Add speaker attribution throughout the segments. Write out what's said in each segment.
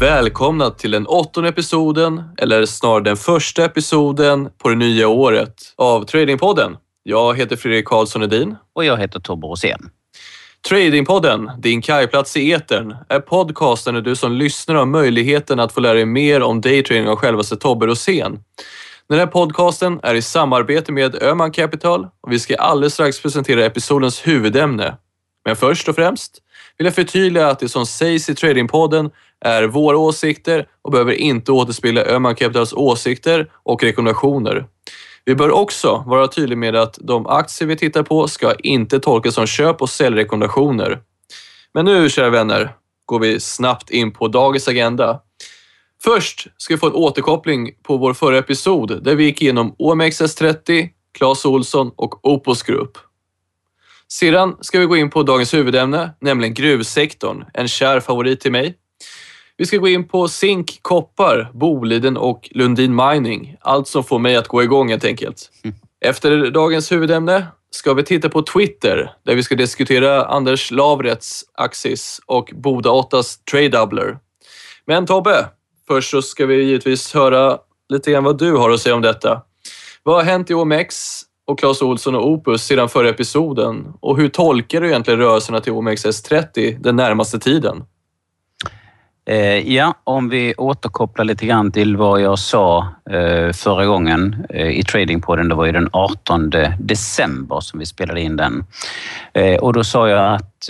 Speaker 1: Välkomna till den åttonde episoden, eller snarare den första episoden på det nya året av Tradingpodden. Jag heter Fredrik Karlsson Edin.
Speaker 2: Och jag heter Tobbe Rosén.
Speaker 1: Tradingpodden, din kajplats i etern, är podcasten där du som lyssnar har möjligheten att få lära dig mer om daytrading av självaste Tobbe Rosén. Den här podcasten är i samarbete med Öman Capital och vi ska alldeles strax presentera episodens huvudämne. Men först och främst vill jag förtydliga att det som sägs i Tradingpodden är våra åsikter och behöver inte återspegla Öhman Capitals åsikter och rekommendationer. Vi bör också vara tydliga med att de aktier vi tittar på ska inte tolkas som köp och säljrekommendationer. Men nu, kära vänner, går vi snabbt in på dagens agenda. Först ska vi få en återkoppling på vår förra episod där vi gick igenom OMXS30, Clas Olsson och Opus Group. Sedan ska vi gå in på dagens huvudämne, nämligen gruvsektorn, en kär favorit till mig. Vi ska gå in på zink, koppar, Boliden och Lundin Mining. Allt som får mig att gå igång helt enkelt. Mm. Efter dagens huvudämne ska vi titta på Twitter där vi ska diskutera Anders Lavrets Axis och Boda 8s Trade Doubler. Men Tobbe, först så ska vi givetvis höra lite grann vad du har att säga om detta. Vad har hänt i OMX och Clas Olsson och Opus sedan förra episoden? Och hur tolkar du egentligen rörelserna till OMXS30 den närmaste tiden?
Speaker 2: Eh, ja, om vi återkopplar lite grann till vad jag sa eh, förra gången eh, i Tradingpodden. Det var ju den 18 december som vi spelade in den. Och då sa jag att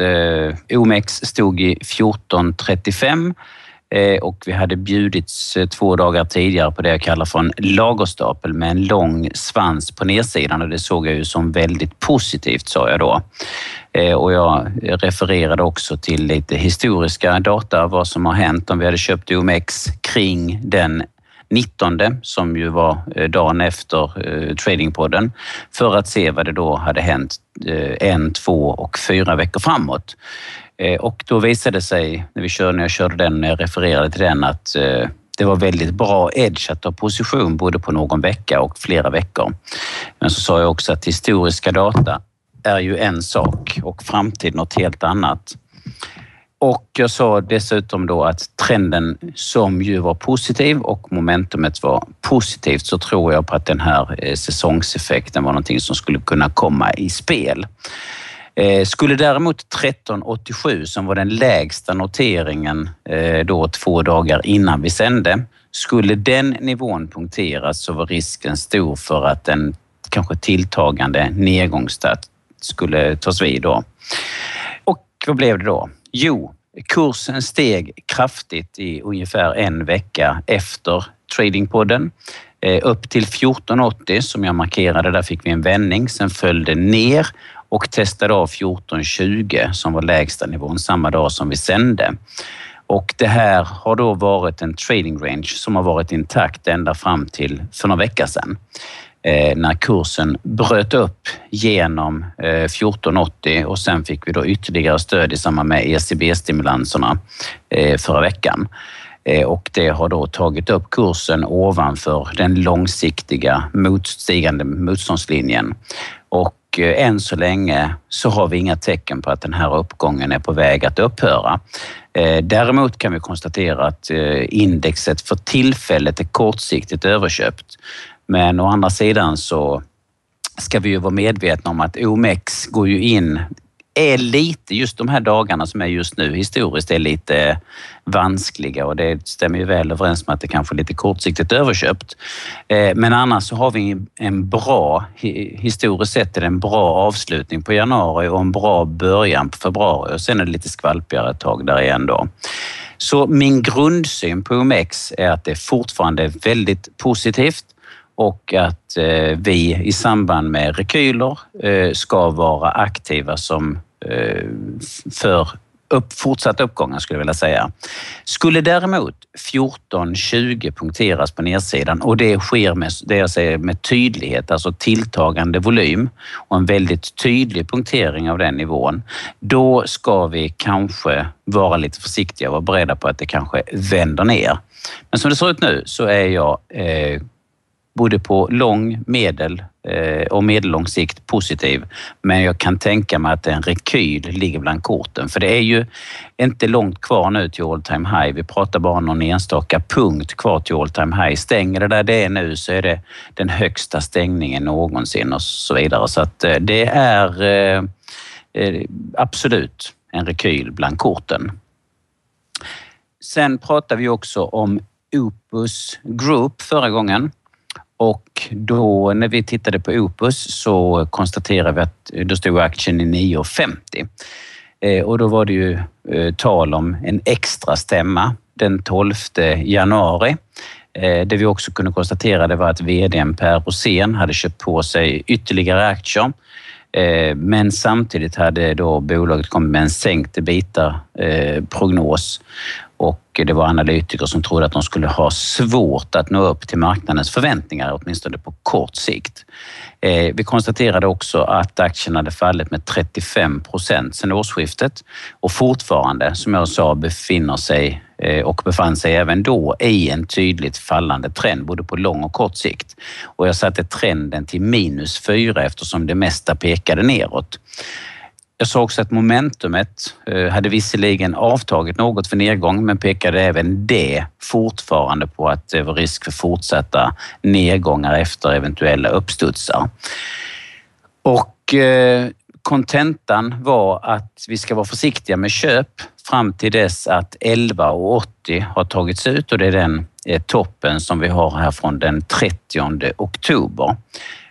Speaker 2: OMX stod i 1435 Eh, och vi hade bjudits eh, två dagar tidigare på det jag kallar för en lagerstapel med en lång svans på nedsidan och det såg jag ju som väldigt positivt, sa jag då. Eh, och jag refererade också till lite historiska data, vad som har hänt om vi hade köpt OMX kring den 19 som ju var dagen efter Tradingpodden för att se vad det då hade hänt en, två och fyra veckor framåt. Eh, och då visade det sig, när, vi körde, när jag körde den, när jag refererade till den, att eh, det var väldigt bra edge att ta position både på någon vecka och flera veckor. Men så sa jag också att historiska data är ju en sak och framtid något helt annat. Och jag sa dessutom då att trenden som ju var positiv och momentumet var positivt så tror jag på att den här eh, säsongseffekten var någonting som skulle kunna komma i spel. Eh, skulle däremot 1387, som var den lägsta noteringen eh, då två dagar innan vi sände, skulle den nivån punkteras så var risken stor för att en kanske tilltagande nedgångstart skulle tas vid då. Och vad blev det då? Jo, kursen steg kraftigt i ungefär en vecka efter Tradingpodden. Eh, upp till 1480 som jag markerade, där fick vi en vändning. Sen föll det ner och testade av 1420 som var lägsta nivån samma dag som vi sände. Och det här har då varit en trading range som har varit intakt ända fram till för några veckor sedan eh, när kursen bröt upp genom eh, 1480 och sen fick vi då ytterligare stöd i samband med ECB-stimulanserna eh, förra veckan. Och det har då tagit upp kursen ovanför den långsiktiga motstigande motståndslinjen. Och och eh, än så länge så har vi inga tecken på att den här uppgången är på väg att upphöra. Eh, däremot kan vi konstatera att eh, indexet för tillfället är kortsiktigt överköpt. Men å andra sidan så ska vi ju vara medvetna om att OMX går ju in är lite, just de här dagarna som är just nu historiskt, är lite vanskliga och det stämmer ju väl överens med att det kanske är lite kortsiktigt överköpt. Eh, men annars så har vi en bra, historiskt sett är det en bra avslutning på januari och en bra början på februari och sen är det lite skvalpigare ett tag där igen då. Så min grundsyn på OMX är att det fortfarande är väldigt positivt och att eh, vi i samband med rekyler eh, ska vara aktiva som Eh, för upp, fortsatta uppgångar skulle jag vilja säga. Skulle däremot 14-20 punkteras på nedsidan och det sker med, det jag säger, med tydlighet, alltså tilltagande volym och en väldigt tydlig punktering av den nivån, då ska vi kanske vara lite försiktiga och vara beredda på att det kanske vänder ner. Men som det ser ut nu så är jag eh, både på lång, medel eh, och medellång sikt positiv. Men jag kan tänka mig att en rekyl ligger bland korten. För det är ju inte långt kvar nu till all time high. Vi pratar bara någon enstaka punkt kvar till all time high. Stänger det där det är nu så är det den högsta stängningen någonsin och så vidare. Så att eh, det är eh, absolut en rekyl bland korten. Sen pratar vi också om Opus Group förra gången. Och då när vi tittade på Opus så konstaterade vi att eh, då stod aktien i 9,50. Eh, och då var det ju eh, tal om en extra stämma den 12 januari. Det vi också kunde konstatera det var att VDn Per Rosén hade köpt på sig ytterligare aktier. Men samtidigt hade då bolaget kommit med en sänkt bitar prognos och det var analytiker som trodde att de skulle ha svårt att nå upp till marknadens förväntningar, åtminstone på kort sikt. Eh, vi konstaterade också att aktien hade fallit med 35 procent sedan årsskiftet och fortfarande, som jag sa, befinner sig eh, och befann sig även då i en tydligt fallande trend, både på lång och kort sikt. Och jag satte trenden till minus 4 eftersom det mesta pekade neråt. Jag sa också att momentumet eh, hade visserligen avtagit något för nedgång men pekade även det fortfarande på att det var risk för fortsatta nedgångar efter eventuella uppstudsar. Och eh, kontentan var att vi ska vara försiktiga med köp fram till dess att 11,80 har tagits ut och det är den eh, toppen som vi har här från den 30 oktober.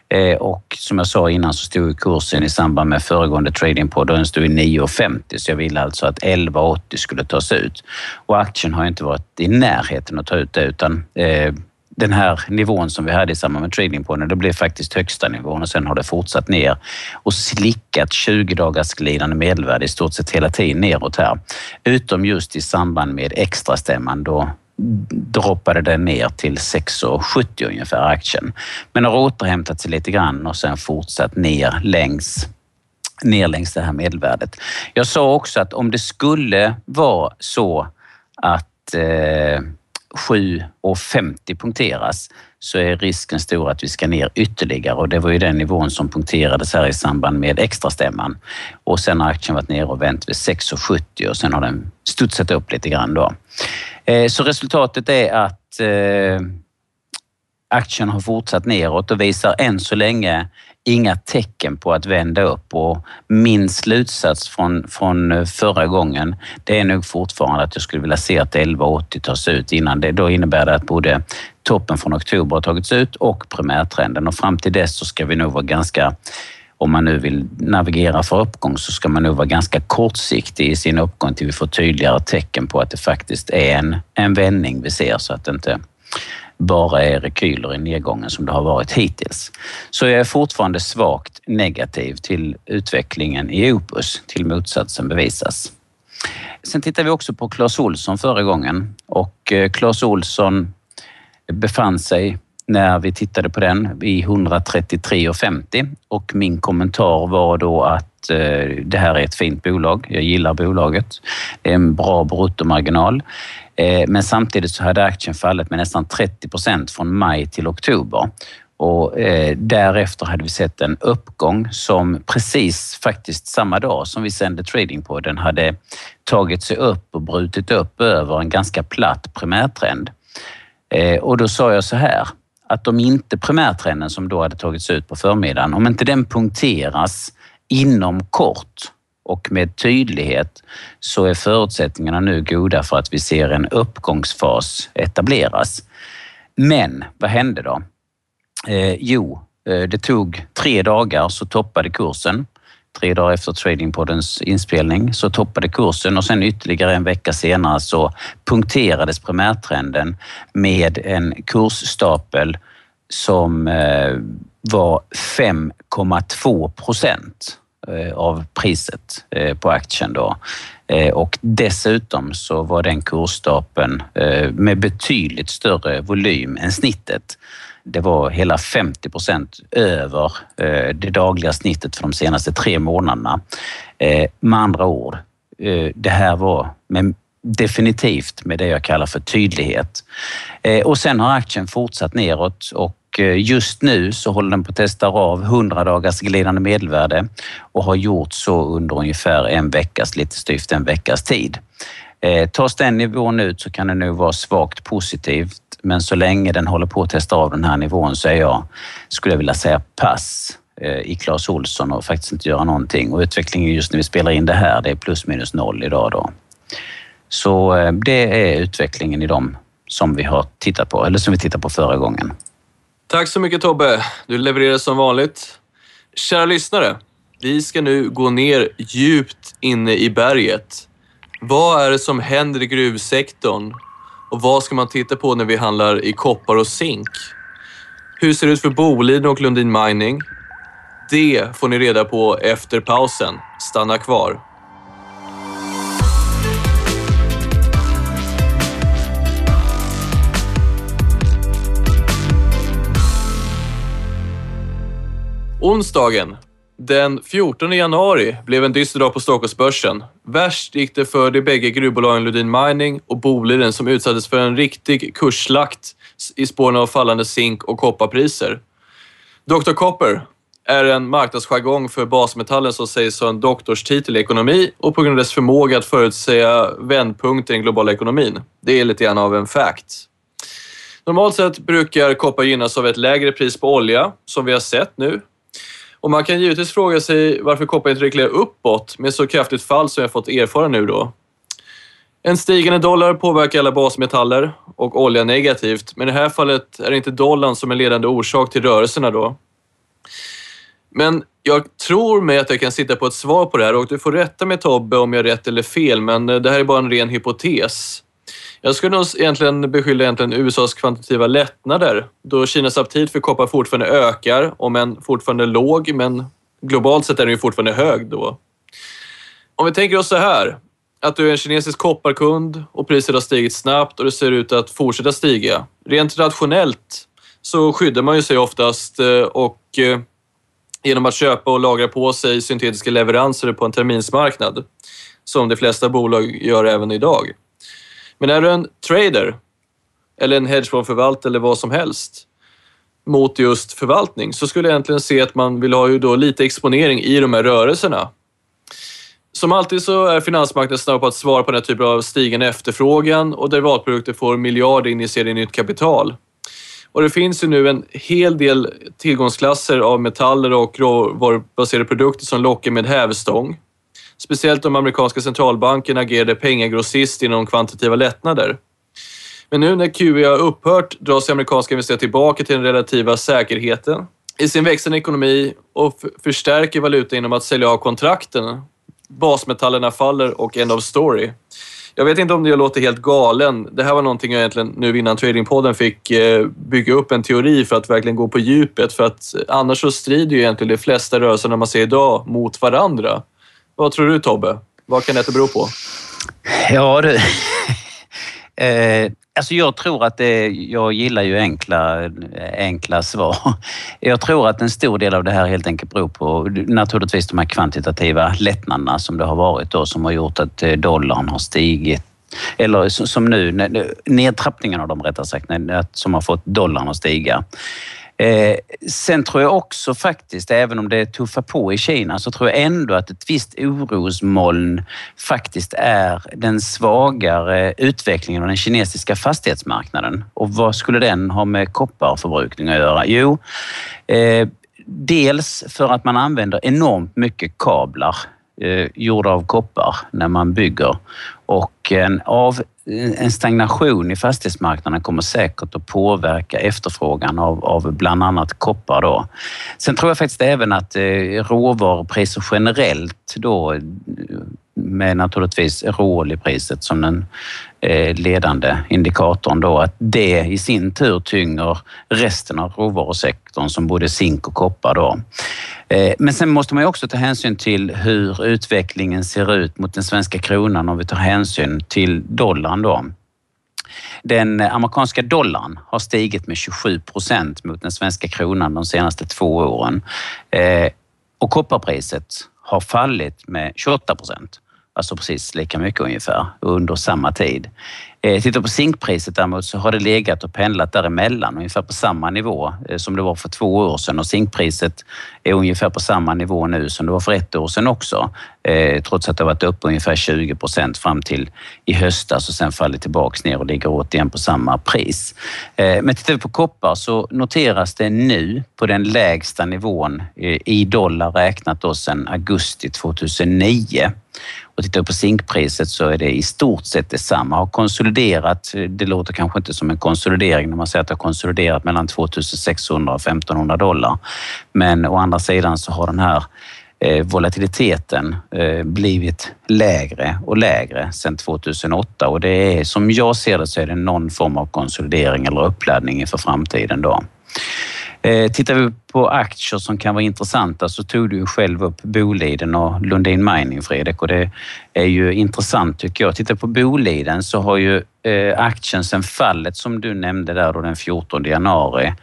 Speaker 2: Eh, och som jag sa innan så stod kursen i samband med föregående tradingpodd, den stod i 9,50 så jag ville alltså att 11,80 skulle tas ut. Och aktien har inte varit i närheten att ta ut det utan eh, den här nivån som vi hade i samband med tradingpodden, det blev faktiskt högsta nivån och sen har det fortsatt ner och slickat 20 dagars glidande medelvärde i stort sett hela tiden neråt här. Utom just i samband med extrastämman då droppade den ner till 6,70 ungefär aktien. Men har återhämtat sig lite grann och sen fortsatt ner längs ner längs det här medelvärdet. Jag sa också att om det skulle vara så att eh, 7,50 punkteras så är risken stor att vi ska ner ytterligare och det var ju den nivån som punkterades här i samband med extrastämman. Och sen har aktien varit nere och vänt vid 6,70 och sen har den studsat upp lite grann då. Eh, så resultatet är att eh, aktien har fortsatt neråt och visar än så länge inga tecken på att vända upp och min slutsats från, från eh, förra gången det är nog fortfarande att jag skulle vilja se att 11,80 tas ut innan det. Då innebär det att både toppen från oktober har tagits ut och primärtrenden och fram till dess så ska vi nog vara ganska om man nu vill navigera för uppgång så ska man nog vara ganska kortsiktig i sin uppgång till vi får tydligare tecken på att det faktiskt är en, en vändning vi ser så att det inte bara är rekyler i nedgången som det har varit hittills. Så jag är fortfarande svagt negativ till utvecklingen i Opus till motsatsen bevisas. Sen tittar vi också på Clas Olsson förra gången och eh, Clas Olsson befann sig när vi tittade på den i 133,50 och min kommentar var då att eh, det här är ett fint bolag. Jag gillar bolaget. Det är en bra bruttomarginal. Eh, men samtidigt så hade aktien fallit med nästan 30 procent från maj till oktober. Och eh, därefter hade vi sett en uppgång som precis faktiskt samma dag som vi sände trading på den hade tagit sig upp och brutit upp över en ganska platt primärtrend. Eh, och då sa jag så här, att om inte primärtrenden som då hade tagits ut på förmiddagen, om inte den punkteras inom kort och med tydlighet så är förutsättningarna nu goda för att vi ser en uppgångsfas etableras. Men vad hände då? Eh, jo, eh, det tog tre dagar så toppade kursen. Tre dagar efter Tradingpoddens inspelning så toppade kursen och sen ytterligare en vecka senare så punkterades primärtrenden med en kursstapel som eh, var 5,2 procent Eh, av priset eh, på aktien då. Eh, och dessutom så var den kursstapeln med betydligt större volym än snittet. Det var hela 50 procent över det dagliga snittet för de senaste tre månaderna. Med andra ord, det här var med definitivt med det jag kallar för tydlighet. Eh, och sen har aktien fortsatt neråt och eh, just nu så håller den på att testa av 100 dagars glidande medelvärde och har gjort så under ungefär en veckas, lite styvt en veckas tid. Eh, tas den nivån ut så kan det nog vara svagt positivt, men så länge den håller på att testa av den här nivån så är jag, skulle jag vilja säga pass i Clas Olsson och faktiskt inte göra någonting. Och utvecklingen just när vi spelar in det här, det är plus minus noll idag då. Så eh, det är utvecklingen i dem som vi har tittat på, eller som vi tittade på förra gången.
Speaker 1: Tack så mycket Tobbe. Du levererar som vanligt. Kära lyssnare, vi ska nu gå ner djupt inne i berget. Vad är det som händer i gruvsektorn? Och vad ska man titta på när vi handlar i koppar och zink? Hur ser det ut för Boliden och Lundin Mining? Det får ni reda på efter pausen. Stanna kvar. Onsdagen den 14 januari blev en dyster dag på Stockholmsbörsen. Värst gick det för de bägge gruvbolagen Lundin Mining och Boliden som utsattes för en riktig kursslakt i spåren av fallande zink och kopparpriser. Dr. Copper är en marknadsjargong för basmetallen som sägs ha en doktorstitel i ekonomi och på grund av dess förmåga att förutsäga vändpunkter i den globala ekonomin. Det är lite grann av en fact. Normalt sett brukar koppar gynnas av ett lägre pris på olja, som vi har sett nu. Och man kan givetvis fråga sig varför koppar inte reglerar uppåt med så kraftigt fall som jag fått erfara nu då. En stigande dollar påverkar alla basmetaller och olja negativt, men i det här fallet är det inte dollarn som är ledande orsak till rörelserna då. Men jag tror mig att jag kan sitta på ett svar på det här och du får rätta mig Tobbe om jag har rätt eller fel, men eh, det här är bara en ren hypotes. Jag skulle nog egentligen beskylla egentligen USAs kvantitativa lättnader då Kinas aptit för koppar fortfarande ökar, om än fortfarande låg, men globalt sett är den ju fortfarande hög då. Om vi tänker oss så här, att du är en kinesisk kopparkund och priset har stigit snabbt och det ser ut att fortsätta stiga. Rent rationellt så skyddar man ju sig oftast eh, och eh, genom att köpa och lagra på sig syntetiska leveranser på en terminsmarknad, som de flesta bolag gör även idag. Men är du en trader eller en hedgefondförvaltare eller vad som helst mot just förvaltning så skulle jag egentligen se att man vill ha ju då lite exponering i de här rörelserna. Som alltid så är finansmarknaden snabb på att svara på den här typen av stigande efterfrågan och derivatprodukter får miljarder injicerade i nytt kapital. Och det finns ju nu en hel del tillgångsklasser av metaller och råvarubaserade produkter som lockar med hävstång. Speciellt om amerikanska centralbanken agerade pengagrossist inom kvantitativa lättnader. Men nu när QE har upphört drar sig amerikanska investerare tillbaka till den relativa säkerheten i sin växande ekonomi och förstärker valutan genom att sälja av kontrakten. Basmetallerna faller och end of story. Jag vet inte om jag låter helt galen. Det här var någonting jag egentligen nu innan Tradingpodden fick eh, bygga upp en teori för att verkligen gå på djupet. För att eh, annars så strider ju egentligen de flesta rörelserna man ser idag mot varandra. Vad tror du Tobbe? Vad kan detta bero på?
Speaker 2: Ja du. eh, alltså jag tror att det, jag gillar ju enkla, enkla svar. Jag tror att en stor del av det här helt enkelt beror på naturligtvis de här kvantitativa lättnaderna som det har varit då som har gjort att eh, dollarn har stigit eller som nu, nedtrappningen av dem rättare sagt, som har fått dollarn att stiga. Eh, sen tror jag också faktiskt, även om det tuffar på i Kina, så tror jag ändå att ett visst orosmoln faktiskt är den svagare utvecklingen av den kinesiska fastighetsmarknaden. Och vad skulle den ha med kopparförbrukning att göra? Jo, eh, dels för att man använder enormt mycket kablar eh, gjorda av koppar när man bygger och en, av, en stagnation i fastighetsmarknaden kommer säkert att påverka efterfrågan av, av bland annat koppar. Då. Sen tror jag faktiskt även att eh, råvarupriser generellt då eh, med naturligtvis råoljepriset som den Eh, ledande indikatorn då, att det i sin tur tynger resten av råvarusektorn som både zink och koppar. Då. Eh, men sen måste man också ta hänsyn till hur utvecklingen ser ut mot den svenska kronan om vi tar hänsyn till dollarn. Då. Den amerikanska dollarn har stigit med 27 procent mot den svenska kronan de senaste två åren. Eh, och kopparpriset har fallit med 28 procent alltså precis lika mycket ungefär under samma tid. Eh, tittar på zinkpriset däremot så har det legat och pendlat däremellan, ungefär på samma nivå eh, som det var för två år sedan och zinkpriset är ungefär på samma nivå nu som det var för ett år sedan också. Eh, trots att det har varit upp ungefär 20 procent fram till i höstas och sen fallit tillbaks ner och ligger återigen på samma pris. Eh, men tittar vi på koppar så noteras det nu på den lägsta nivån eh, i dollar räknat då sedan augusti 2009. Och tittar vi på zinkpriset så är det i stort sett detsamma. Har konsoliderat, det låter kanske inte som en konsolidering när man säger att det har konsoliderat mellan 2600 och 1500 dollar. Men å andra sidan så har den här eh, volatiliteten eh, blivit lägre och lägre sedan 2008 och det är som jag ser det så är det någon form av konsolidering eller uppladdning inför framtiden då. Eh, tittar vi på aktier som kan vara intressanta så tog du ju själv upp Boliden och Lundin Mining, Fredrik, och det är ju intressant tycker jag. Tittar på Boliden så har ju eh, aktien sen fallet som du nämnde där då den 14 januari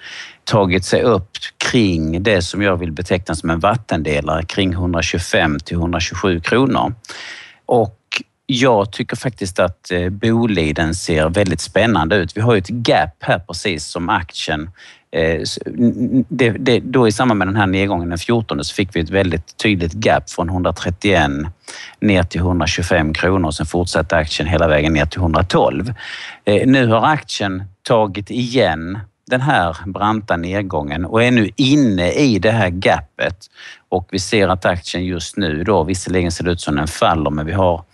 Speaker 2: tagit sig upp kring det som jag vill beteckna som en vattendelare kring 125 till 127 kronor. Och jag tycker faktiskt att eh, Boliden ser väldigt spännande ut. Vi har ju ett gap här precis som aktien Eh, det, det, då i samband med den här nedgången den 14 så fick vi ett väldigt tydligt gap från 131 ner till 125 kronor och sen fortsatte aktien hela vägen ner till 112. Eh, nu har aktien tagit igen den här branta nedgången och är nu inne i det här gapet och vi ser att aktien just nu då, visserligen ser det ut som den faller, men vi har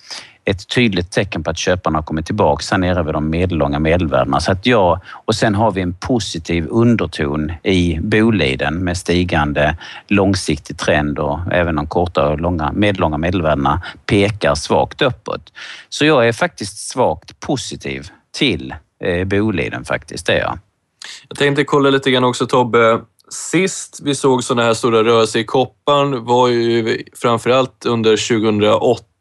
Speaker 2: ett tydligt tecken på att köparna har kommit tillbaka här nere vid de medellånga medelvärdena. Så att ja, och sen har vi en positiv underton i Boliden med stigande långsiktig trend och även de korta och långa, medellånga medelvärdena pekar svagt uppåt. Så jag är faktiskt svagt positiv till eh, Boliden faktiskt, det är jag.
Speaker 1: Jag tänkte kolla lite grann också Tobbe. Sist vi såg sådana här stora rörelser i kopparn var ju framförallt under 2008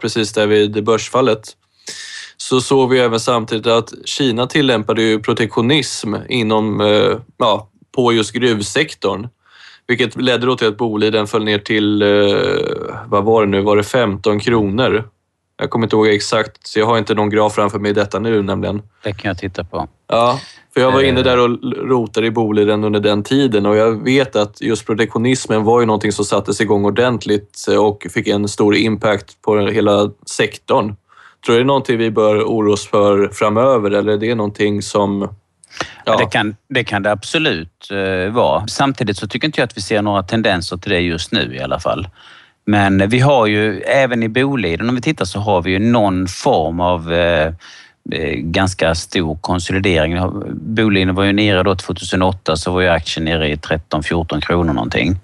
Speaker 1: precis där vid börsfallet, så såg vi även samtidigt att Kina tillämpade ju protektionism inom, eh, ja, på just gruvsektorn. Vilket ledde då till att Boliden föll ner till, eh, vad var det nu, var det 15 kronor? Jag kommer inte ihåg exakt, så jag har inte någon graf framför mig i detta nu nämligen.
Speaker 2: Det kan jag titta på.
Speaker 1: Ja, för jag var inne eh. där och rotade i Boliden under den tiden och jag vet att just protektionismen var ju någonting som sattes igång ordentligt och fick en stor impact på hela sektorn. Tror du det är någonting vi bör oroa oss för framöver eller är det någonting som
Speaker 2: Ja. det, kan, det kan det absolut uh, vara. Samtidigt så tycker inte jag att vi ser några tendenser till det just nu i alla fall. Men vi har ju även i Boliden, om vi tittar, så har vi ju någon form av Eh, Eh, ganska stor konsolidering. Boliden var ju nere då 2008 så var ju aktien nere i 13-14 kronor någonting.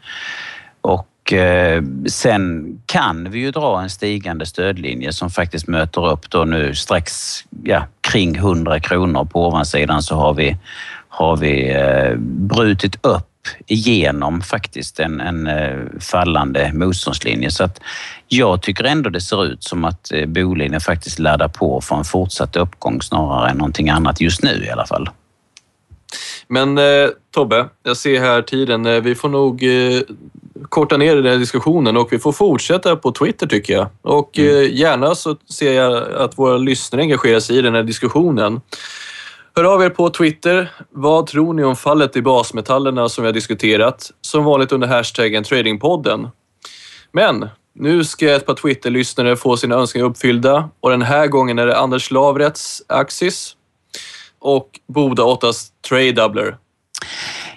Speaker 2: Och eh, sen kan vi ju dra en stigande stödlinje som faktiskt möter upp då nu strax ja, kring 100 kronor. På ovansidan så har vi, har vi eh, brutit upp igenom faktiskt en, en fallande motståndslinje. Så att jag tycker ändå det ser ut som att eh, Boliden faktiskt laddar på för en fortsatt uppgång snarare än någonting annat just nu i alla fall.
Speaker 1: Men eh, Tobbe, jag ser här tiden. Eh, vi får nog eh, korta ner den här diskussionen och vi får fortsätta på Twitter tycker jag. Och mm. eh, gärna så ser jag att våra lyssnare engagerar sig i den här diskussionen. Hör av er på Twitter. Vad tror ni om fallet i basmetallerna som vi har diskuterat? Som vanligt under hashtaggen Tradingpodden. Men nu ska ett par Twitter-lyssnare få sina önskningar uppfyllda och den här gången är det Anders Lavrets Axis och Boda 8s Trade Doubler.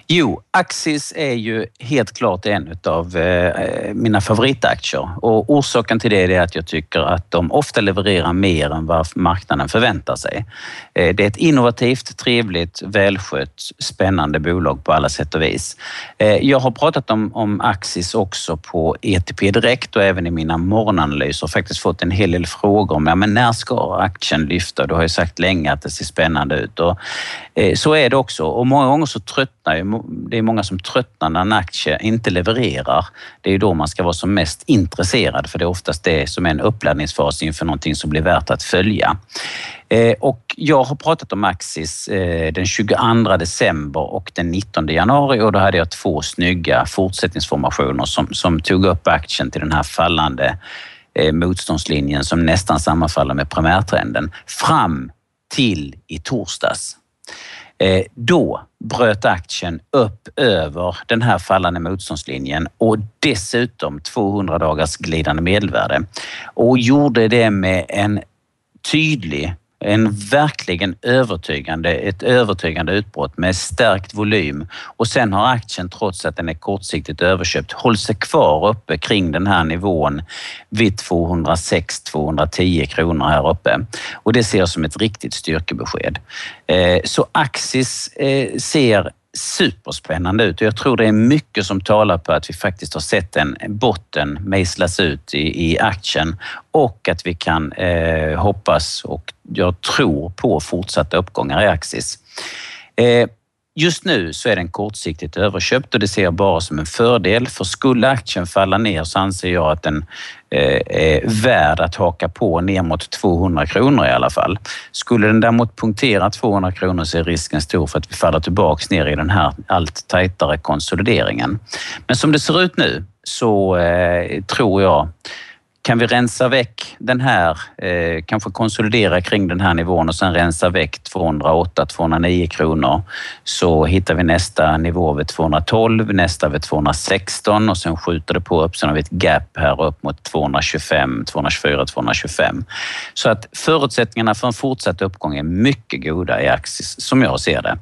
Speaker 2: Jo, Axis är ju helt klart en av eh, mina favoritaktier och orsaken till det är att jag tycker att de ofta levererar mer än vad marknaden förväntar sig. Eh, det är ett innovativt, trevligt, välskött, spännande bolag på alla sätt och vis. Eh, jag har pratat om, om Axis också på ETP Direkt och även i mina morgonanalyser och faktiskt fått en hel del frågor om ja, men när ska aktien lyfta? Du har ju sagt länge att det ser spännande ut och så är det också och många gånger så tröttnar ju det är många som tröttnar när en aktie inte levererar. Det är då man ska vara som mest intresserad för det är oftast det som är en uppladdningsfas inför någonting som blir värt att följa. Eh, och jag har pratat om Axis eh, den 22 december och den 19 januari och då hade jag två snygga fortsättningsformationer som, som tog upp aktien till den här fallande eh, motståndslinjen som nästan sammanfaller med primärtrenden fram till i torsdags. Då bröt aktien upp över den här fallande motståndslinjen och dessutom 200 dagars glidande medelvärde och gjorde det med en tydlig en verkligen övertygande, ett övertygande utbrott med stärkt volym och sen har aktien trots att den är kortsiktigt överköpt hållit sig kvar uppe kring den här nivån vid 206-210 kronor här uppe och det ser jag som ett riktigt styrkebesked. Eh, så Axis eh, ser superspännande ut och jag tror det är mycket som talar på att vi faktiskt har sett en botten mejslas ut i, i aktien och att vi kan eh, hoppas och jag tror på fortsatta uppgångar i Axis. Eh, Just nu så är den kortsiktigt överköpt och det ser jag bara som en fördel. För skulle aktien falla ner så anser jag att den eh, är värd att haka på ner mot 200 kronor i alla fall. Skulle den däremot punktera 200 kronor så är risken stor för att vi faller tillbaks ner i den här allt tajtare konsolideringen. Men som det ser ut nu så eh, tror jag kan vi rensa väck den här, eh, kanske konsolidera kring den här nivån och sen rensa väck 208-209 kronor så hittar vi nästa nivå vid 212, nästa vid 216 och sen skjuter det på upp. Sen har vi ett gap här upp mot 225, 224, 225. Så att förutsättningarna för en fortsatt uppgång är mycket goda i Axis som jag ser det.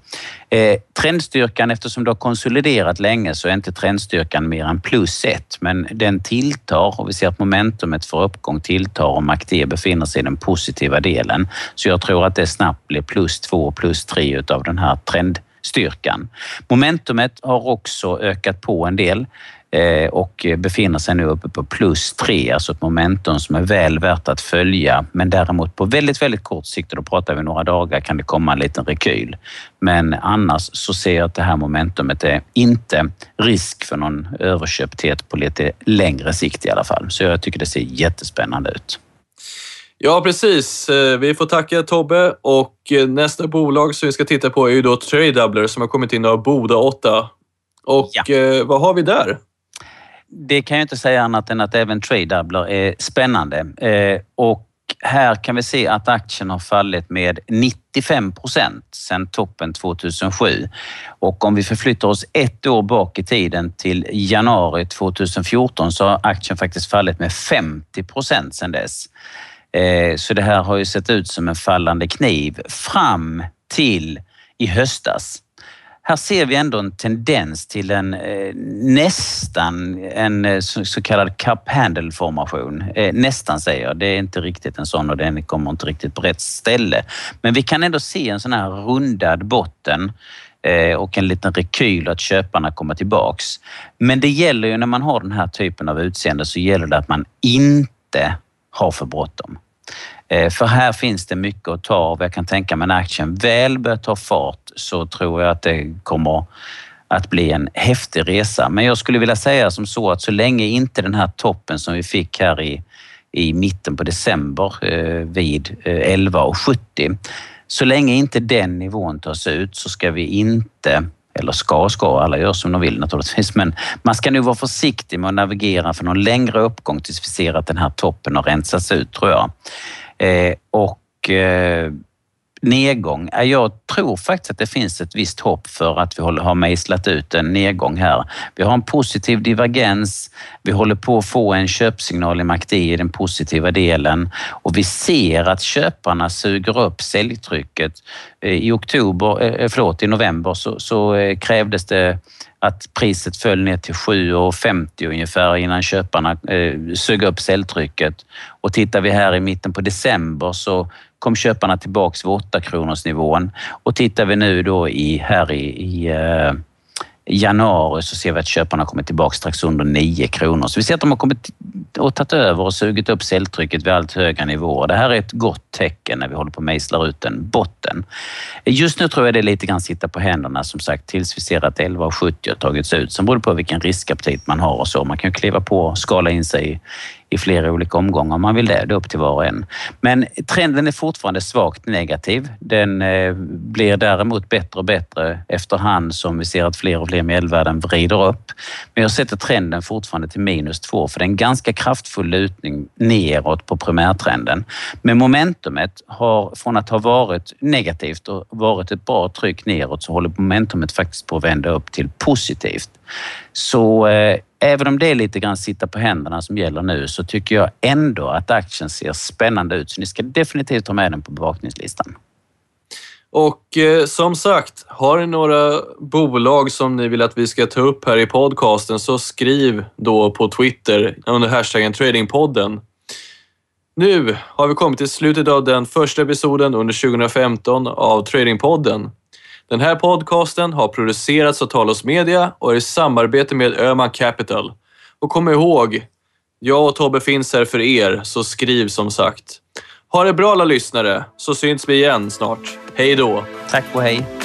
Speaker 2: Eh, trendstyrkan, eftersom det har konsoliderat länge så är inte trendstyrkan mer än plus ett, men den tilltar och vi ser att momentumet för uppgång tilltar och MACD befinner sig i den positiva delen. Så jag tror att det snabbt blir plus två, plus tre utav den här trendstyrkan. Momentumet har också ökat på en del. Eh, och befinner sig nu uppe på plus 3, alltså ett momentum som är väl värt att följa. Men däremot på väldigt, väldigt kort sikt, och då pratar vi några dagar, kan det komma en liten rekyl. Men annars så ser jag att det här momentumet är inte risk för någon överköpthet på lite längre sikt i alla fall. Så jag tycker det ser jättespännande ut.
Speaker 1: Ja, precis. Eh, vi får tacka Tobbe och eh, nästa bolag som vi ska titta på är ju då Tradedoubler som har kommit in av Boda 8. Och ja. vad har vi där?
Speaker 2: Det kan jag inte säga annat än att även tradedoubler är spännande. Eh, och här kan vi se att aktien har fallit med 95 procent sedan toppen 2007. Och om vi förflyttar oss ett år bak i tiden till januari 2014 så har aktien faktiskt fallit med 50 procent sedan dess. Eh, så det här har ju sett ut som en fallande kniv fram till i höstas här ser vi ändå en tendens till en eh, nästan en eh, så, så, kallad cup handle formation. Eh, nästan säger jag, det är inte riktigt en sån och den kommer inte riktigt på rätt ställe. Men vi kan ändå se en sån här rundad botten eh, och en liten rekyl att köparna kommer tillbaks. Men det gäller ju när man har den här typen av utseende så gäller det att man inte har för bråttom. Eh, för här finns det mycket att ta av. Jag kan tänka mig när aktien väl börjar ta fart så tror jag att det kommer att bli en häftig resa. Men jag skulle vilja säga som så att så länge inte den här toppen som vi fick här i, i mitten på december eh, vid eh, 11,70 så länge inte den nivån tas ut så ska vi inte eller ska ska, alla gör som de vill naturligtvis, men man ska nog vara försiktig med att navigera för någon längre uppgång tills vi ser att den här toppen har rensats ut tror jag. Eh, och eh, nedgång. Jag tror faktiskt att det finns ett visst hopp för att vi har mejslat ut en nedgång här. Vi har en positiv divergens. Vi håller på att få en köpsignal i MACD i den positiva delen och vi ser att köparna suger upp säljtrycket. Eh, I oktober, eh, eh, förlåt, i november så, så krävdes det att priset föll ner till 7,50 ungefär innan köparna eh, sög upp säljtrycket. Och tittar vi här i mitten på december så kom köparna tillbaks vid 8 kronors nivån. Och tittar vi nu då i, här i, i eh, januari så ser vi att köparna kommer tillbaka strax under 9 kronor. Så vi ser att de har kommit och tagit över och sugit upp säljtrycket vid allt högre nivåer. Det här är ett gott tecken när vi håller på att mejsla ut en botten. Just nu tror jag det är lite grann sitta på händerna som sagt tills vi ser att 11,70 har tagits ut. Sen beror det på vilken riskaptit man har och så. Man kan kliva på och skala in sig i flera olika omgångar om man vill det. Det är upp till var och en. Men trenden är fortfarande svagt negativ. Den eh, blir däremot bättre och bättre efterhand som vi ser att fler och fler medelvärden vrider upp. Men jag sätter trenden fortfarande till minus två för det är en ganska kraftfull lutning neråt på primärtrenden. Men momentumet har från att ha varit negativt och varit ett bra tryck neråt så håller momentumet faktiskt på att vända upp till positivt. Så eh, även om det är lite grann sitta på händerna som gäller nu så tycker jag ändå att aktien ser spännande ut. Så ni ska definitivt ha med den på bevakningslistan.
Speaker 1: Och eh, som sagt, har ni några bolag som ni vill att vi ska ta upp här i podcasten så skriv då på Twitter under hashtaggen Tradingpodden. Nu har vi kommit till slutet av den första episoden under 2015 av Tradingpodden. Den här podcasten har producerats av Talos Media och är i samarbete med Öhman Capital. Och kom ihåg, jag och Tobbe finns här för er, så skriv som sagt. Ha det bra alla lyssnare, så syns vi igen snart. Hej då!
Speaker 2: Tack och hej!